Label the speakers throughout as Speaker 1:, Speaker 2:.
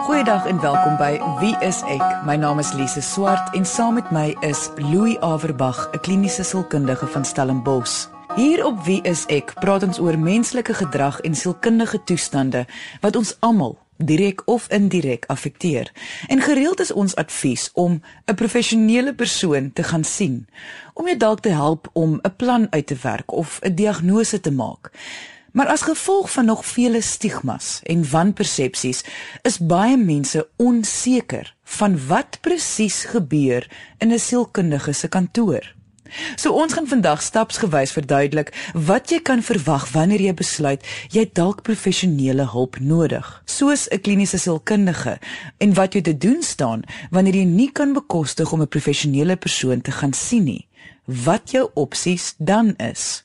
Speaker 1: Goeiedag en welkom by Wie is ek? My naam is Lise Swart en saam met my is Louis Averbag, 'n kliniese sielkundige van Stellenbosch. Hier op Wie is ek praat ons oor menslike gedrag en sielkundige toestande wat ons almal direk of indirek affekteer. En gereeld is ons advies om 'n professionele persoon te gaan sien om jou dalk te help om 'n plan uit te werk of 'n diagnose te maak. Maar as gevolg van nog vele stigmas en wanpersepsies is baie mense onseker van wat presies gebeur in 'n sielkundige se kantoor. So ons gaan vandag stapsgewys verduidelik wat jy kan verwag wanneer jy besluit jy dalk professionele hulp nodig, soos 'n kliniese sielkundige en wat jy te doen staan wanneer jy nie kan bekostig om 'n professionele persoon te gaan sien nie. Wat jou opsies dan is.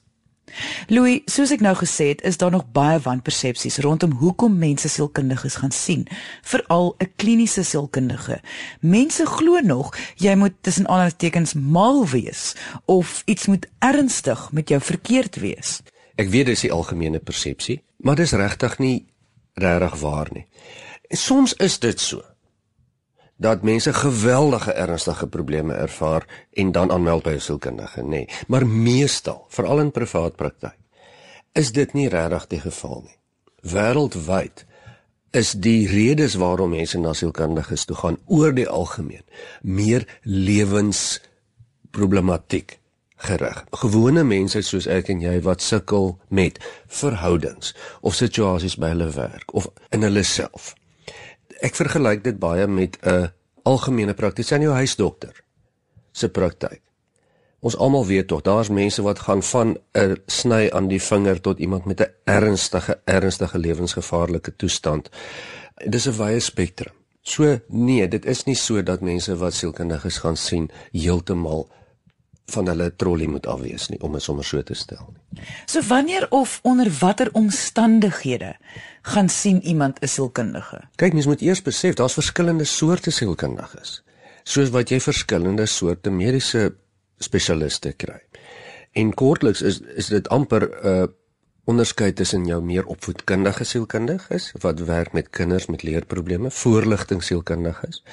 Speaker 1: Louis, soos ek nou gesê het, is daar nog baie wanpersepsies rondom hoekom mense sielkundiges gaan sien, veral 'n kliniese sielkundige. Mense glo nog jy moet tussen aanhalingstekens mal wees of iets moet ernstig met jou verkeerd wees.
Speaker 2: Ek weet dis die algemene persepsie, maar dis regtig nie regtig waar nie. Soms is dit so dat mense geweldige ernstige probleme ervaar en dan aanmeld by 'n sielkundige, nê. Nee. Maar meestal, veral in privaat praktyk, is dit nie regtig die geval nie. Wêreldwyd is die redes waarom mense na sielkundiges toe gaan oor die algemeen meer lewensproblematiek gerig. Gewone mense soos ek en jy wat sukkel met verhoudings of situasies by hulle werk of in hulle self ek vergelyk dit baie met 'n algemene praktisyn jou huisdokter se praktyk. Ons almal weet tog, daar's mense wat gaan van 'n sny aan die vinger tot iemand met 'n ernstige ernstige lewensgevaarlike toestand. Dit is 'n wye spektrum. So nee, dit is nie so dat mense wat sielkundiges gaan sien heeltemal van hulle trollie moet afwees nie om dit sommer so te stel nie.
Speaker 1: So wanneer of onder watter omstandighede gaan sien iemand 'n sielkundige?
Speaker 2: Kyk, mens moet eers besef daar's verskillende soorte sielkundiges. Soos wat jy verskillende soorte mediese spesialiste kry. En kortliks is is dit amper 'n uh, onderskeid tussen jou meer opvoedkundige sielkundiges wat werk met kinders met leerprobleme, voorligting sielkundiges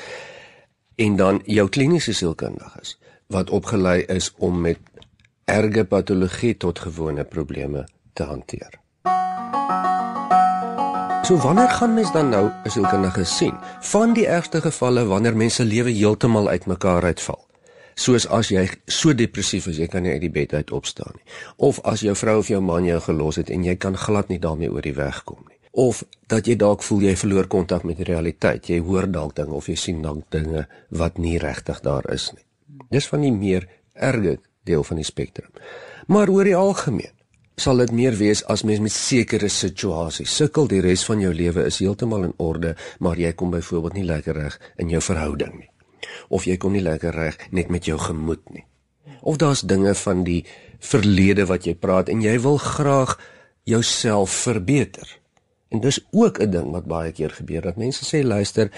Speaker 2: en dan jou kliniese sielkundiges wat opgelei is om met erge patologie tot gewone probleme te hanteer. So wanneer gaan mens dan nou 'n sielkundige sien? Van die ergste gevalle wanneer mense lewe heeltemal uitmekaar uitval. Soos as jy so depressief is jy kan nie uit die bed uit opstaan nie. Of as jou vrou of jou man jou gelos het en jy kan glad nie daarmee oor die weg kom nie. Of dat jy dalk voel jy verloor kontak met die realiteit. Jy hoor dalk dinge of jy sien dalk dinge wat nie regtig daar is nie. Dis van die meer erge deel van die spektrum. Maar oor die algemeen sal dit meer wees as mens met sekere situasies sukkel die res van jou lewe is heeltemal in orde, maar jy kom byvoorbeeld nie lekker reg in jou verhouding nie. Of jy kom nie lekker reg net met jou gemoed nie. Of daar's dinge van die verlede wat jy praat en jy wil graag jouself verbeter. En dis ook 'n ding wat baie keer gebeur dat mense sê luister,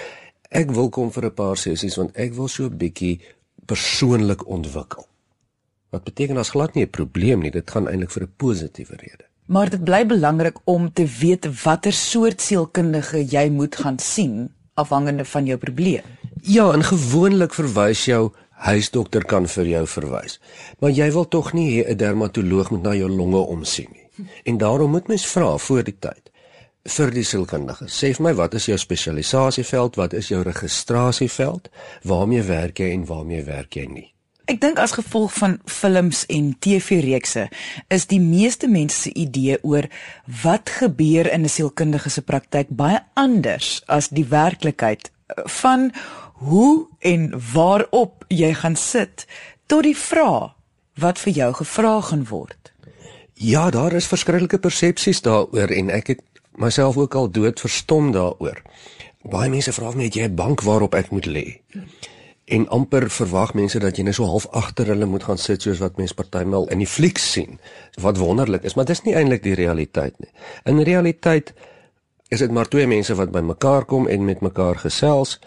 Speaker 2: ek wil kom vir 'n paar sessies want ek wil so 'n bietjie persoonlik ontwikkel. Wat beteken as glad nie 'n probleem nie, dit gaan eintlik vir 'n positiewe rede.
Speaker 1: Maar dit bly belangrik om te weet watter soort sielkundige jy moet gaan sien afhangende van jou probleem.
Speaker 2: Ja, en gewoonlik verwys jou huisdokter kan vir jou verwys. Maar jy wil tog nie hê 'n dermatoloog moet na jou longe omsien nie. En daarom moet mens vra voor die tyd vir die sielkundige. Sê vir my, wat is jou spesialisasieveld? Wat is jou registrasieveld? Waarmee werk jy en waarmee werk jy nie?
Speaker 1: Ek dink as gevolg van films en TV-reekse is die meeste mense se idee oor wat gebeur in 'n sielkundige se praktyk baie anders as die werklikheid van hoe en waarop jy gaan sit tot die vraag wat vir jou gevra gaan word.
Speaker 2: Ja, daar is verskriklike persepsies daaroor en ek het myself ook al dood verstom daaroor. Baie mense vra my, het jy 'n bank waarop ek moet lê? En amper verwag mense dat jy net so half agter hulle moet gaan sit soos wat mense partymal in die flieks sien. Wat wonderlik is, maar dis nie eintlik die realiteit nie. In realiteit is dit maar twee mense wat bymekaar kom en met mekaar gesels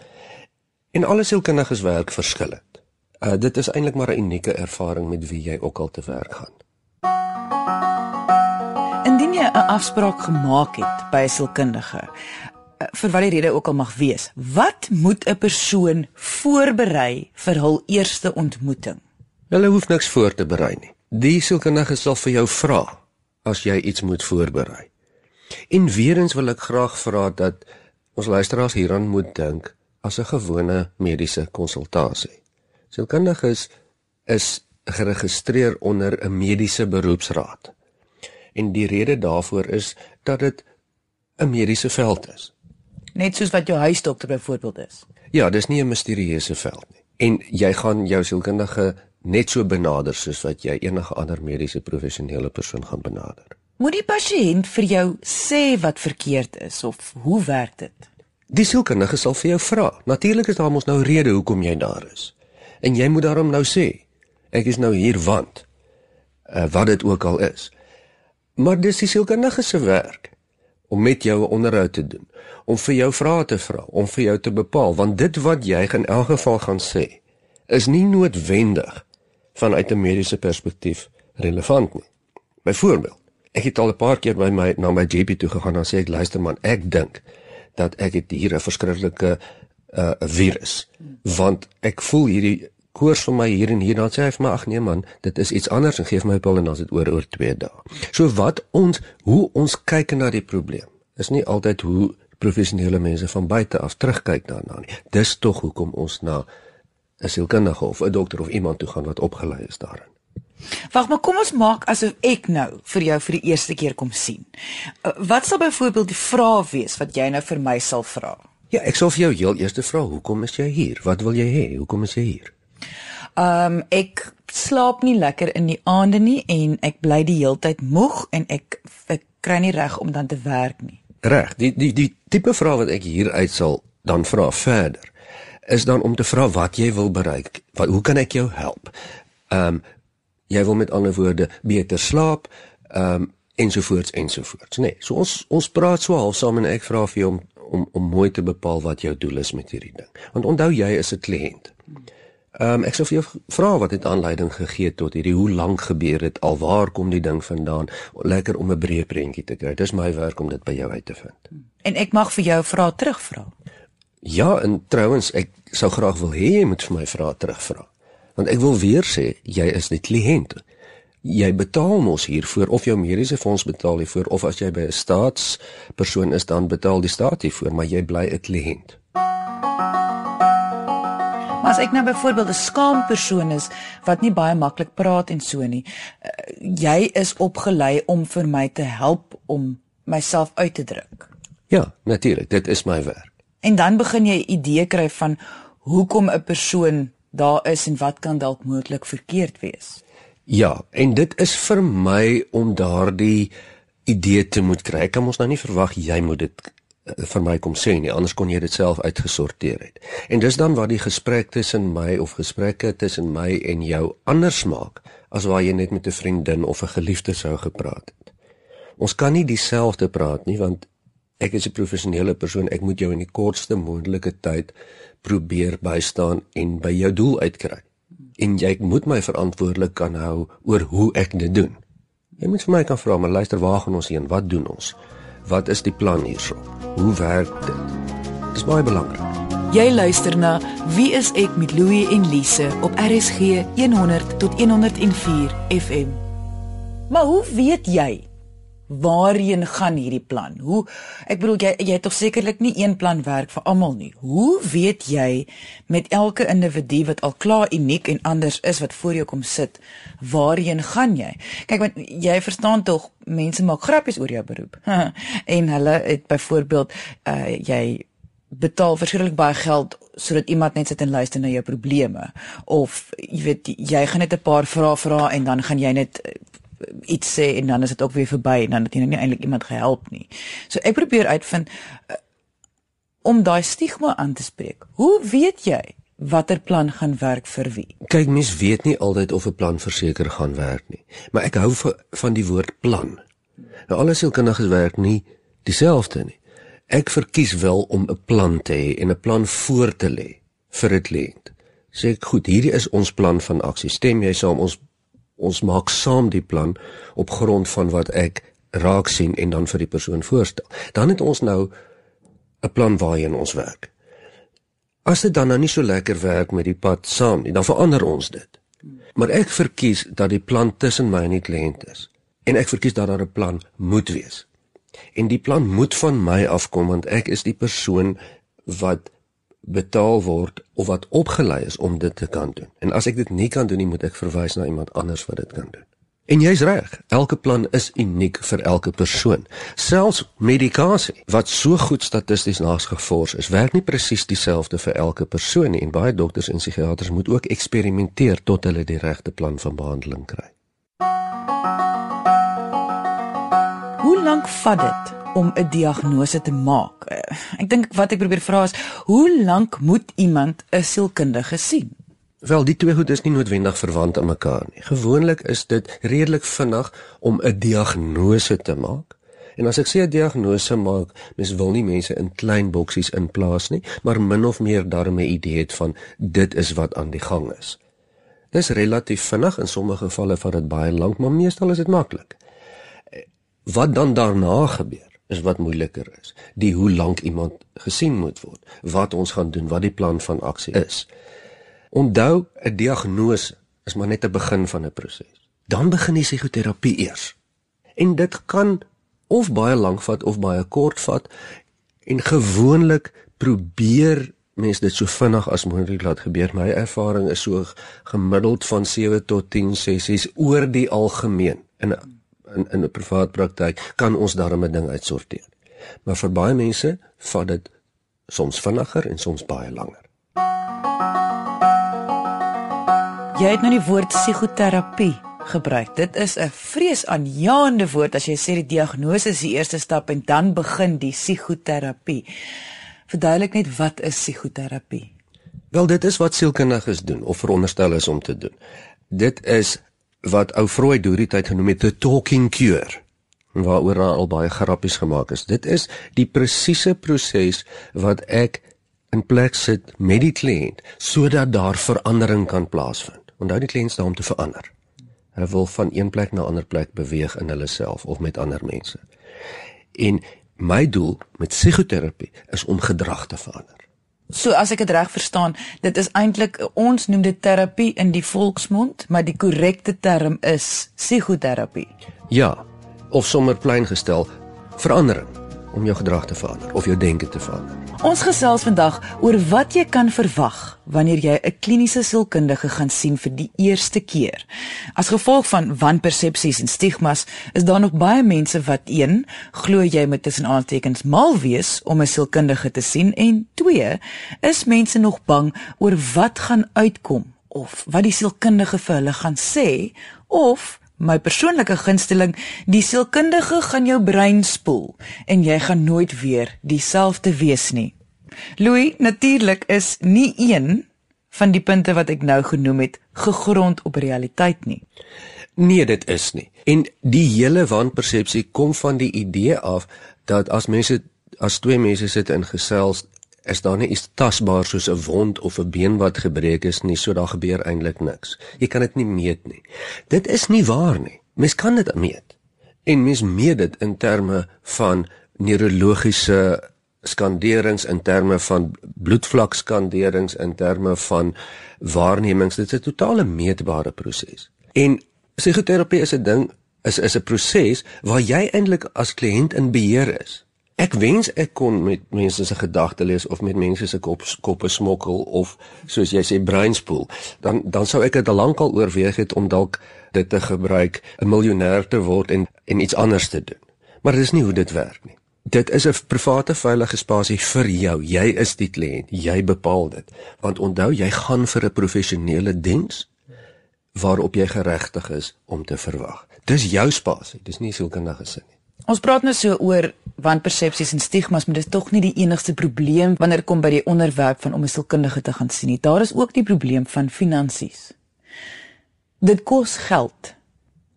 Speaker 2: en alle sielkundiges werk verskillend. Uh dit is eintlik maar 'n unieke ervaring met wie jy ook al te werk gaan.
Speaker 1: Jy 'n afspraak gemaak het by 'n sielkundige, vir wat die rede ook al mag wees. Wat moet 'n persoon voorberei vir hul eerste ontmoeting?
Speaker 2: Hulle hoef niks voor te berei nie. Die sielkundige sal vir jou vra as jy iets moet voorberei. En weer eens wil ek graag vra dat ons luisteraars hieraan moet dink as 'n gewone mediese konsultasie. Sielkundiges is geregistreer onder 'n mediese beroepsraad. En die rede daarvoor is dat dit 'n mediese veld is.
Speaker 1: Net soos wat jou huisdokter byvoorbeeld is.
Speaker 2: Ja, dis nie 'n misterieuse veld nie. En jy gaan jou sielkundige net so benader soos wat jy enige ander mediese professionele persoon gaan benader.
Speaker 1: Moet die pasiënt vir jou sê wat verkeerd is of hoe werk dit?
Speaker 2: Die sielkundige sal vir jou vra. Natuurlik is daar mos nou rede hoekom jy daar is. En jy moet daarom nou sê, ek is nou hier want uh, wat dit ook al is. Maar dis die sielkundige se werk om met jou 'n onderhoud te doen, om vir jou vrae te vra, om vir jou te bepaal want dit wat jy in elk geval gaan sê is nie noodwendig vanuit 'n mediese perspektief relevant nie. Byvoorbeeld, ek het al 'n paar keer by my na my GP toe gegaan en sê ek luister man, ek dink dat ek het hier 'n verskriklike uh, virus want ek voel hierdie koors vir my hier en hier dan sê hy vir my ag nee man dit is iets anders en gee my pil en dan is dit oor oor 2 dae. So wat ons hoe ons kyk na die probleem is nie altyd hoe professionele mense van buite af terugkyk daarna nie. Dis tog hoekom ons na 'n sielkundige of 'n dokter of iemand toe gaan wat opgelei is daarin.
Speaker 1: Wag, maar kom ons maak asof ek nou vir jou vir die eerste keer kom sien. Uh, wat sal byvoorbeeld die vraag wees wat jy nou vir my sal vra?
Speaker 2: Ja, ek sal vir jou heel eers vra, hoekom is jy hier? Wat wil jy hê? Hoekom is jy hier?
Speaker 1: Ehm um, ek slaap nie lekker in die aande nie en ek bly die heeltyd moeg en ek ek kry nie reg om dan te werk nie.
Speaker 2: Reg. Die die die tipe vraag wat ek hier uit sal dan vra verder is dan om te vra wat jy wil bereik. Wat hoe kan ek jou help? Ehm um, jy wil met ander woorde beter slaap, ehm um, ensovoorts ensovoorts. Nee, so ons ons praat so half saam en ek vra vir jou om om om mooi te bepaal wat jou doel is met hierdie ding. Want onthou jy is 'n kliënt. Ehm um, ek sou vir jou vra wat het aanleiding gegee tot hierdie hoe lank gebeur dit? Al waar kom die ding vandaan? Lekker om 'n breë prentjie te kry. Dis my werk om dit by jou uit te vind.
Speaker 1: En ek mag vir jou vra terugvra.
Speaker 2: Ja en trouens ek sou graag wil hê jy moet vir my vra terugvra. Want ek wil weer sê jy is die kliënt. Jy betaal mos hiervoor of jou mediese fonds betaal hiervoor of as jy by 'n staatspersoon is dan betaal die staat hiervoor maar jy bly 'n kliënt
Speaker 1: Maar as ek nou byvoorbeeld 'n skaam persoon is wat nie baie maklik praat en so nie, uh, jy is opgelei om vir my te help om myself uit te druk.
Speaker 2: Ja, natuurlik, dit is my werk.
Speaker 1: En dan begin jy 'n idee kry van hoekom 'n persoon daar is en wat kan dalk moontlik verkeerd wees.
Speaker 2: Ja, en dit is vir my om daardie idee te moet kry. Ek kan mos nou nie verwag jy moet dit vir my kom sê nie, anders kon jy dit self uitgesorteer het. En dis dan waar die gesprek tussen my of gesprekke tussen my en jou anders maak as waar jy net met 'n vriendin of 'n geliefde sou gepraat het. Ons kan nie dieselfde praat nie want ek is 'n professionele persoon, ek moet jou in die kortste moontlike tyd probeer bystaan en by jou doel uitkry. En jy moet my verantwoordelik kan hou oor hoe ek dit doen. Jy moet vir my kan vra, maar luister, waar gaan ons heen? Wat doen ons? Wat is die plan hierso? Hoe werk dit? Dis baie belangrik.
Speaker 1: Jy luister na Wie is ek met Louie en Lise op RSG 100 tot 104 FM. Maar hoe weet jy waarheen gaan hierdie plan? Hoe ek bedoel jy jy het tog sekerlik nie een plan werk vir almal nie. Hoe weet jy met elke individu wat al klaar uniek en anders is wat voor jou kom sit, waarheen gaan jy? Kyk want jy verstaan tog mense maak grappies oor jou beroep. en hulle het byvoorbeeld uh jy betaal verskriklik baie geld sodat iemand net sit en luister na jou probleme of jy weet jy gaan net 'n paar vrae vra en dan gaan jy net iets sê en dan is dit ook weer verby en dan het jy nou nie eintlik iemand gehelp nie. So ek probeer uitvind uh, om daai stigma aan te spreek. Hoe weet jy watter plan gaan werk vir wie?
Speaker 2: Kyk, mens weet nie altyd of 'n plan verseker gaan werk nie, maar ek hou van die woord plan. Nou alles sielkundiges werk nie dieselfde nie. Ek verkies wel om 'n plan te hê en 'n plan voor te lê vir 'n kliënt. Sê ek goed, hierdie is ons plan van aksie. Stem jy saam ons ons maak saam die plan op grond van wat ek raak sien en dan vir die persoon voorstel. Dan het ons nou 'n plan waarheen ons werk. As dit dan nou nie so lekker werk met die pad saam nie, dan verander ons dit. Maar ek verkies dat die plan tussen my en die kliënt is. En ek verkies dat daar 'n plan moet wees. En die plan moet van my afkom want ek is die persoon wat betaal word of wat opgelei is om dit te kan doen. En as ek dit nie kan doen nie, moet ek verwys na iemand anders wat dit kan doen. En jy's reg, elke plan is uniek vir elke persoon. Selfs medikasie wat so goed statisties nasgevors is, werk nie presies dieselfde vir elke persoon nie en baie dokters en psigiaters moet ook eksperimenteer tot hulle die regte plan van behandeling kry.
Speaker 1: Lank vat dit om 'n diagnose te maak? Eh, ek dink wat ek probeer vra is, hoe lank moet iemand 'n sielkundige sien?
Speaker 2: Wel, die twee goed is nie noodwendig verwant aan mekaar nie. Gewoonlik is dit redelik vinnig om 'n diagnose te maak. En as ek sê 'n diagnose maak, mens wil nie mense in klein boksies inplaas nie, maar min of meer daarmee 'n idee het van dit is wat aan die gang is. Dis relatief vinnig, in sommige gevalle vat dit baie lank, maar meestal is dit maklik. Wat dan daarna gebeur, is wat moeiliker is. Die hoe lank iemand gesien moet word, wat ons gaan doen, wat die plan van aksie is. Onthou, 'n diagnose is maar net 'n begin van 'n proses. Dan begin die psigoterapie eers. En dit kan of baie lank vat of baie kort vat en gewoonlik probeer mense dit so vinnig as moontlik laat gebeur. My ervaring is so gemiddeld van 7 tot 10 sessies oor die algemeen. In in in 'n privaat praktyk kan ons daarmee 'n ding uitsorteer. Maar vir baie mense vat dit soms vinniger en soms baie langer.
Speaker 1: Jy het nou die woord psigoterapie gebruik. Dit is 'n vreesaanjaende woord as jy sê die diagnose is die eerste stap en dan begin die psigoterapie. Verduidelik net wat is psigoterapie?
Speaker 2: Wel dit is wat sielkundiges doen of veronderstel is om te doen. Dit is wat ou Freud deur die tyd genoem het 'n talking cure waaroor daar al baie grappies gemaak is. Dit is die presiese proses wat ek in plek sit met die kliënt sodat daar verandering kan plaasvind. Onthou die kliënt staan om te verander. Hulle wil van een plek na 'n ander plek beweeg in hulle self of met ander mense. En my doel met psigoterapie is om gedrag te verander.
Speaker 1: So as ek dit reg verstaan, dit is eintlik ons noem dit terapie in die volksmond, maar die korrekte term is psigoterapie.
Speaker 2: Ja, of sommer plain gestel, verandering om jou gedrag te verander of jou denke te verander.
Speaker 1: Ons gesels vandag oor wat jy kan verwag wanneer jy 'n kliniese sielkundige gaan sien vir die eerste keer. As gevolg van wanpersepsies en stigmas is daar nog baie mense wat 1 glo jy moet tussen aantekens mal wees om 'n sielkundige te sien en 2 is mense nog bang oor wat gaan uitkom of wat die sielkundige vir hulle gaan sê of My persoonlike gunsteling, die sielkundige gaan jou brein spoel en jy gaan nooit weer dieselfde wees nie. Louis, natuurlik is nie een van die punte wat ek nou genoem het gegrond op realiteit nie.
Speaker 2: Nee, dit is nie. En die hele wanpersepsie kom van die idee af dat as mense as twee mense sit in gesels is daar nie iets tasbaar soos 'n wond of 'n been wat gebreek is nie, so daar gebeur eintlik niks. Jy kan dit nie meet nie. Dit is nie waar nie. Mens kan dit meet. En mens meet dit in terme van neurologiese skanderings in terme van bloedvlak skanderings in terme van waarnemings. Dit is 'n totale meetbare proses. En psigoterapie is 'n ding is is 'n proses waar jy eintlik as kliënt in beheer is. Ek wens ek kon met mense se gedagte lees of met mense se kop koppe smokkel of soos jy sê breinspoel. Dan dan sou ek dit al lank al oorweeg het om dalk dit te gebruik, 'n miljonair te word en en iets anders te doen. Maar dit is nie hoe dit werk nie. Dit is 'n private veilige spasie vir jou. Jy is die kliënt. Jy bepaal dit. Want onthou, jy gaan vir 'n professionele diens waarop jy geregtig is om te verwag. Dis jou spasie. Dis nie sielkundige sin nie.
Speaker 1: Ons praat nou so oor wanpersepsies en stigmas, maar dit is tog nie die enigste probleem wanneer kom by die onderwerp van om 'n sielkundige te gaan sien nie. Daar is ook die probleem van finansies. Dit kos geld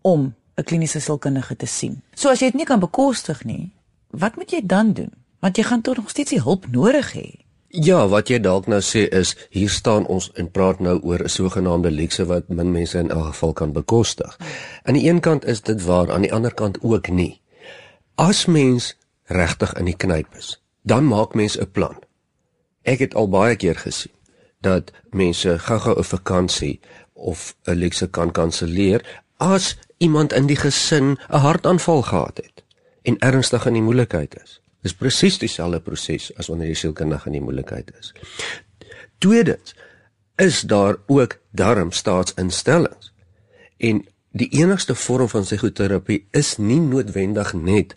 Speaker 1: om 'n kliniese sielkundige te sien. So as jy dit nie kan bekostig nie, wat moet jy dan doen? Want jy gaan tog nog steeds die hulp nodig hê.
Speaker 2: Ja, wat jy dalk nou sê is hier staan ons en praat nou oor 'n sogenaamde luukse wat min mense in elk geval kan bekostig. Aan die een kant is dit waar, aan die ander kant ook nie. As mens regtig in die knyp is dan maak mens 'n plan. Ek het al baie keer gesien dat mense gou-gou 'n vakansie of 'n luxe kan kanselleer as iemand in die gesin 'n hartaanval gehad het en ernstig in die moeilikheid is. Dis presies dieselfde proses as wanneer jy sielkundig in die moeilikheid is. Tweedens is daar ook darm staatsinstellings. En die enigste vorm van psigoterapie is nie noodwendig net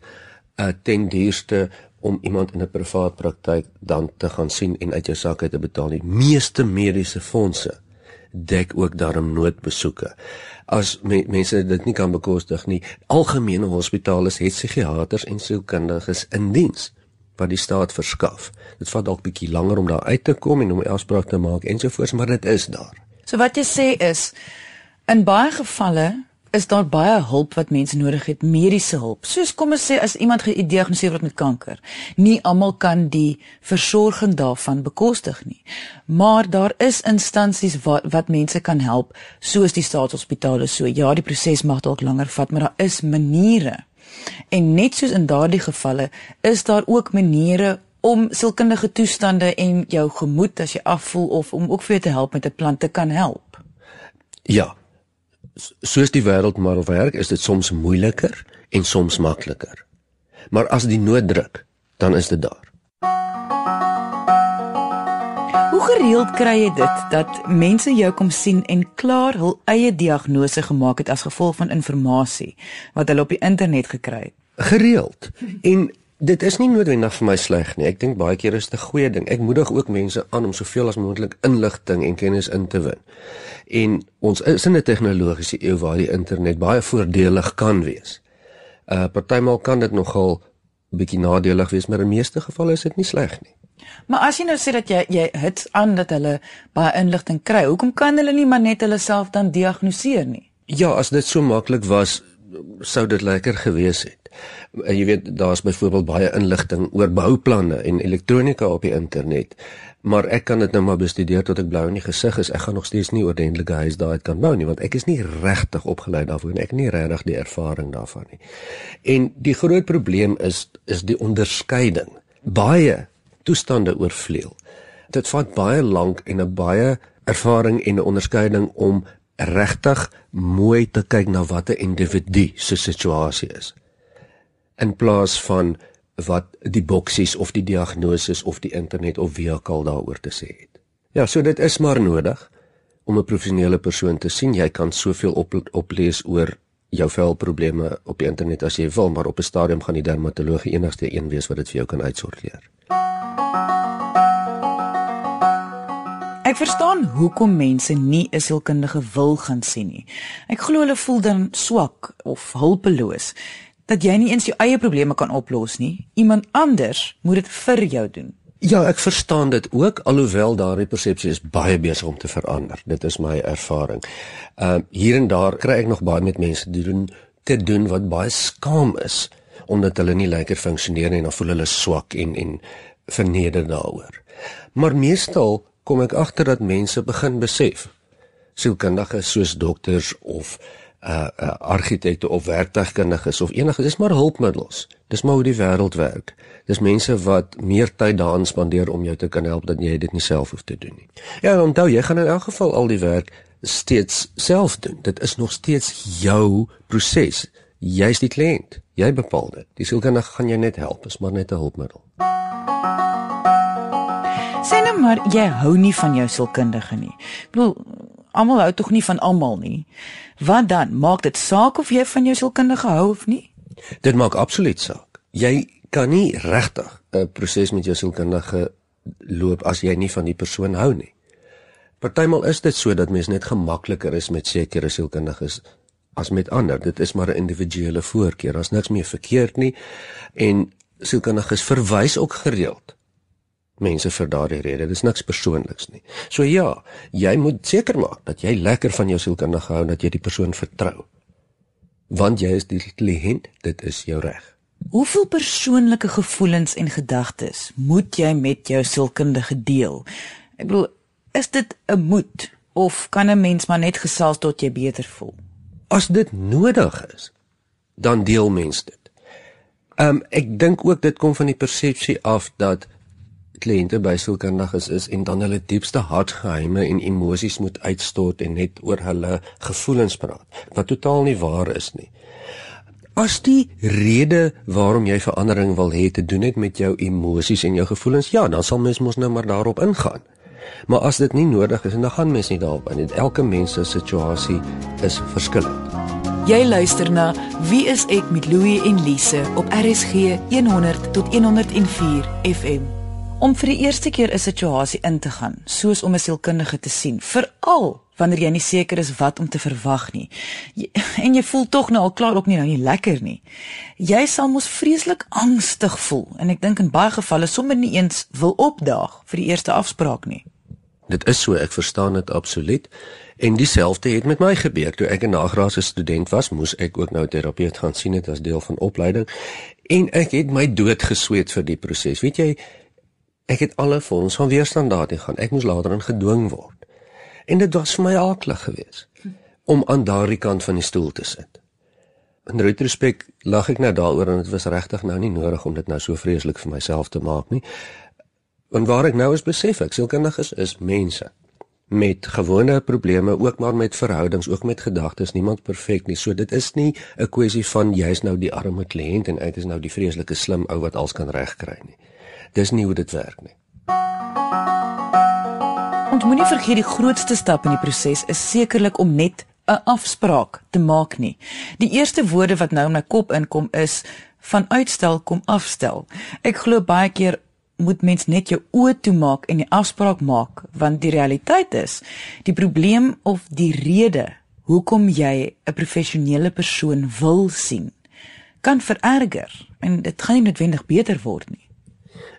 Speaker 2: uh, ten duurste om iemand in 'n privaat praktyk dan te gaan sien en uit jou sak uit te betaal. Die meeste mediese fondse dek ook darm noodbesoeke. As me, mense dit nie kan bekostig nie, algemene hospitale het psigiaters en sielkundiges in diens wat die staat verskaf. Dit vat dalk bietjie langer om daar uit te kom en om 'n afspraak te maak ensovoorts, maar dit is daar.
Speaker 1: So wat jy sê is in baie gevalle is daar baie hulp wat mense nodig het, mediese hulp. Soos kom ons sê as iemand gediagnoseer word met kanker, nie almal kan die versorging daarvan bekostig nie. Maar daar is instansies wat wat mense kan help, soos die staatshospitale so. Ja, die proses mag dalk langer vat, maar daar is maniere En net soos in daardie gevalle is daar ook maniere om sielkundige toestande en jou gemoed as jy afvoel of om ook vir jou te help met 'n plan te kan help.
Speaker 2: Ja. Soos die wêreld maar werk, is dit soms moeiliker en soms makliker. Maar as die nood druk, dan is dit daar.
Speaker 1: gereeld kry jy dit dat mense jou kom sien en klaar hul eie diagnose gemaak het as gevolg van inligting wat hulle op die internet gekry het?
Speaker 2: Gereeld. En dit is nie noodwendig vir my sleg nie. Ek dink baie keer is dit 'n goeie ding. Ek moedig ook mense aan om soveel as moontlik inligting en kennis in te win. En ons is in 'n tegnologiese eeu waar die internet baie voordelig kan wees. Uh partymal kan dit nogal 'n bietjie nadelig wees, maar in meeste gevalle is dit nie sleg nie.
Speaker 1: Maar as jy nou sê dat jy jy hits aan dat hulle baie inligting kry, hoekom kan hulle nie maar net hulle self dan diagnoseer nie?
Speaker 2: Ja, as dit so maklik was, sou dit lekker gewees het. En jy weet, daar's byvoorbeeld baie inligting oor bouplanne en elektronika op die internet. Maar ek kan dit nou maar bestudeer tot ek blou in die gesig is. Ek gaan nog steeds nie ordentlike huis daai kan bou nie want ek is nie regtig opgelei daarvoor nie. Ek het nie regtig die ervaring daarvan nie. En die groot probleem is is die onderskeiding. Baie toestande oorvleuel. Dit vat baie lank en 'n baie ervaring en 'n onderskeiding om regtig mooi te kyk na wat 'n individu se situasie is. In plaas van wat die boksies of die diagnose of die internet of wie ook al daaroor te sê het. Ja, so dit is maar nodig om 'n professionele persoon te sien. Jy kan soveel op oplees oor jou velprobleme op die internet as jy wil, maar op 'n stadium gaan die dermatoloog enigste een wees wat dit vir jou kan uitsorteer.
Speaker 1: Ek verstaan hoekom mense nie 'n sielkundige wil gaan sien nie. Ek glo hulle voel dan swak of hulpeloos dat jy nie eens jou eie probleme kan oplos nie. Iemand anders moet dit vir jou doen.
Speaker 2: Ja, ek verstaan dit ook alhoewel daardie persepsie is baie besig om te verander. Dit is my ervaring. Ehm uh, hier en daar kry ek nog baie met mense doen te doen wat baie skaam is omdat hulle nie lekker funksioneer nie en dan voel hulle swak en en verneder daaroor. Maar meestal kom ek agter dat mense begin besef sielkundiges soos dokters of uh, uh argitekte of werktuigkundiges of enige dis maar hulpmiddels. Dis maar hoe die wêreld werk. Dis mense wat meer tyd daaraan spandeer om jou te kan help dat jy dit nie self hoef te doen nie. Ja, onthou jy gaan in elk geval al die werk steeds self doen. Dit is nog steeds jou proses. Jy's die kliënt. Jy bepaal dit. Die sielkundige gaan jou net help, is maar net 'n hulpmiddel.
Speaker 1: Sê nou maar jy hou nie van jou sielkundige nie. Ek bedoel almal hou tog nie van almal nie. Wat dan? Maak dit saak of jy van jou sielkundige hou of nie?
Speaker 2: Dit maak absoluut saak. Jy kan nie regtig 'n proses met jou sielkundige loop as jy nie van die persoon hou nie. Partymal is dit so dat mens net gemakliker is met sekere sielkundiges as met ander. Dit is maar 'n individuele voorkeur. Daar's niks meer verkeerd nie en sielkundiges verwys ook gereeld mense vir daardie rede. Dis niks persoonliks nie. So ja, jy moet seker maak dat jy lekker van jou sielkundige hou en dat jy die persoon vertrou. Want jy is die kliënt, dit is jou reg.
Speaker 1: Hoeveel persoonlike gevoelens en gedagtes moet jy met jou sielkundige deel? Ek bedoel, is dit 'n moet of kan 'n mens maar net gesels tot jy beter voel?
Speaker 2: As dit nodig is, dan deel mens dit. Ehm um, ek dink ook dit kom van die persepsie af dat kliënte by sielkundiges is en dan hulle diepste hartgeheime en emosies moet uitstort en net oor hulle gevoelens praat wat totaal nie waar is nie. As die rede waarom jy verandering wil hê te doen het met jou emosies en jou gevoelens, ja, dan sal mens mos nou maar daarop ingaan. Maar as dit nie nodig is en dan gaan mens nie daarop in. Elke mens se situasie is verskillend.
Speaker 1: Jy luister na Wie is ek met Louie en Lise op RSG 100 tot 104 FM om vir die eerste keer 'n situasie in te gaan, soos om 'n sielkundige te sien, veral wanneer jy nie seker is wat om te verwag nie. En jy voel tog nou al klaar op nie nou nie lekker nie. Jy sal mos vreeslik angstig voel en ek dink in baie gevalle sommer nie eens wil opdaag vir die eerste afspraak nie.
Speaker 2: Dit is so, ek verstaan dit absoluut. En dieselfde het met my gebeur toe ek 'n nagraadse student was, moes ek ook nou 'n terapeut gaan sien het as deel van opleiding en ek het my dood gesweet vir die proses. Weet jy, Ek het alle vorms van weerstand daarin gaan. Ek moes later in gedwing word. En dit was vir my aaklig geweest om aan daardie kant van die stoel te sit. In retrospek lag ek nou daaroor en dit was regtig nou nie nodig om dit nou so vreeslik vir myself te maak nie. En waar ek nou is besef ek sielkundiges is mense met gewone probleme, ook maar met verhoudings, ook met gedagtes, niemand perfek nie. So dit is nie 'n kwessie van jy's nou die arme kliënt en ek is nou die vreeslike slim ou wat alles kan regkry nie. Dis nie hoe dit werk nie.
Speaker 1: Ons moenie vergeet die grootste stap in die proses is sekerlik om net 'n afspraak te maak nie. Die eerste woorde wat nou in my kop inkom is van uitstel kom afstel. Ek glo baie keer moet mens net jou oë toemaak en die afspraak maak want die realiteit is die probleem of die rede hoekom jy 'n professionele persoon wil sien kan vererger en dit gaan nie noodwendig beter word nie.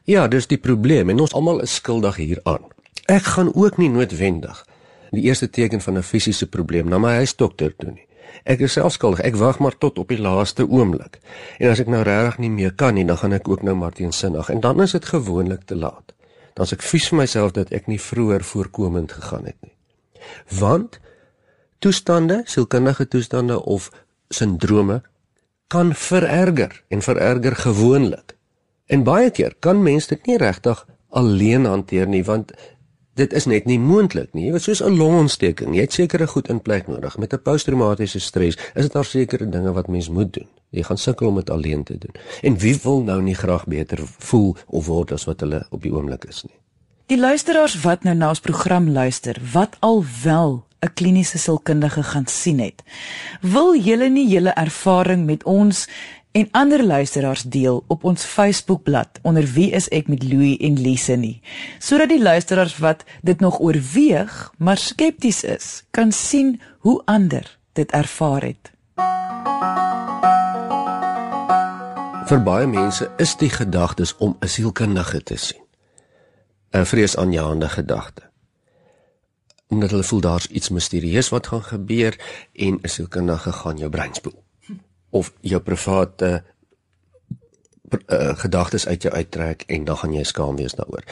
Speaker 2: Ja, dis die probleem en ons almal is skuldig hieraan. Ek gaan ook nie noodwendig die eerste teken van 'n fisiese probleem na my huisdokter toe nie. Ek is self skuldig. Ek wag maar tot op die laaste oomblik. En as ek nou regtig nie meer kan nie, dan gaan ek ook nou maar teensinnig en dan is dit gewoonlik te laat. Dan sê ek vies vir myself dat ek nie vroeër voorkomend gegaan het nie. Want toestande, sielkundige toestande of sindrome kan vererger en vererger gewoonlik. En baie keer kan mense dit nie regtig alleen hanteer nie want dit is net nie moontlik nie. Jy weet soos 'n longontsteking, jy het sekere goed in plek nodig. Met 'n posttraumatiese stres is dit daar sekere dinge wat mens moet doen. Jy gaan sukkel om dit alleen te doen. En wie wil nou nie graag beter voel of word as wat hulle op die oomblik is nie?
Speaker 1: Die luisteraars wat nou na ons program luister, wat al wel 'n kliniese sielkundige gaan sien het. Wil julle nie julle ervaring met ons en ander luisteraars deel op ons Facebookblad onder wie is ek met Louie en Lise nie sodat die luisteraars wat dit nog oorweeg maar skepties is kan sien hoe ander dit ervaar het.
Speaker 2: Vir baie mense is die gedagtes om 'n sielkundige te sien 'n vreesaanjaende gedagte omdat hulle voel daar's iets misterieus wat gaan gebeur en 'n sielkundige gaan jou brein spoel of jou private uh, gedagtes uit jou uittrek en dan gaan jy skaam wees daaroor.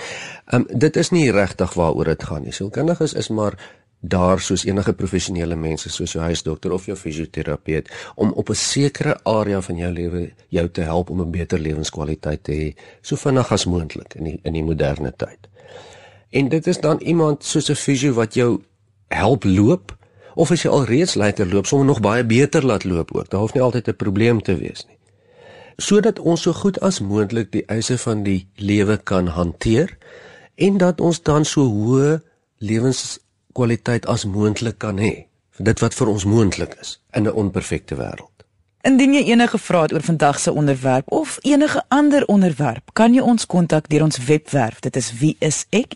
Speaker 2: Um dit is nie regtig waaroor dit gaan nie. Sielkundiges is maar daar soos enige professionele mense soos jou huisdokter of jou fisioterapeut om op 'n sekere area van jou lewe jou te help om 'n beter lewenskwaliteit te hê so vinnig as moontlik in die, in die moderne tyd. En dit is dan iemand soos 'n fisio wat jou help loop of as jy al reeds lekker loop, sommer nog baie beter laat loop ook. Daar hoef nie altyd 'n probleem te wees nie. Sodat ons so goed as moontlik die eise van die lewe kan hanteer en dat ons dan so hoë lewenskwaliteit as moontlik kan hê vir dit wat vir ons moontlik is in 'n onperfekte wêreld.
Speaker 1: Indien jy enige vrae het oor vandag se onderwerp of enige ander onderwerp, kan jy ons kontak deur ons webwerf. Dit is wieisek.co.za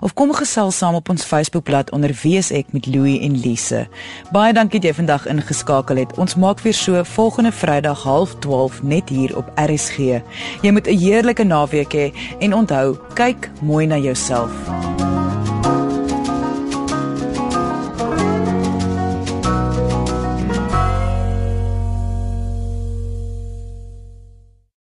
Speaker 1: of kom gesels saam op ons Facebookblad onder wieisek met Louie en Lise. Baie dankie dat jy vandag ingeskakel het. Ons maak weer so volgende Vrydag 12:30 net hier op RSG. Jy moet 'n heerlike naweek hê he, en onthou, kyk mooi na jouself.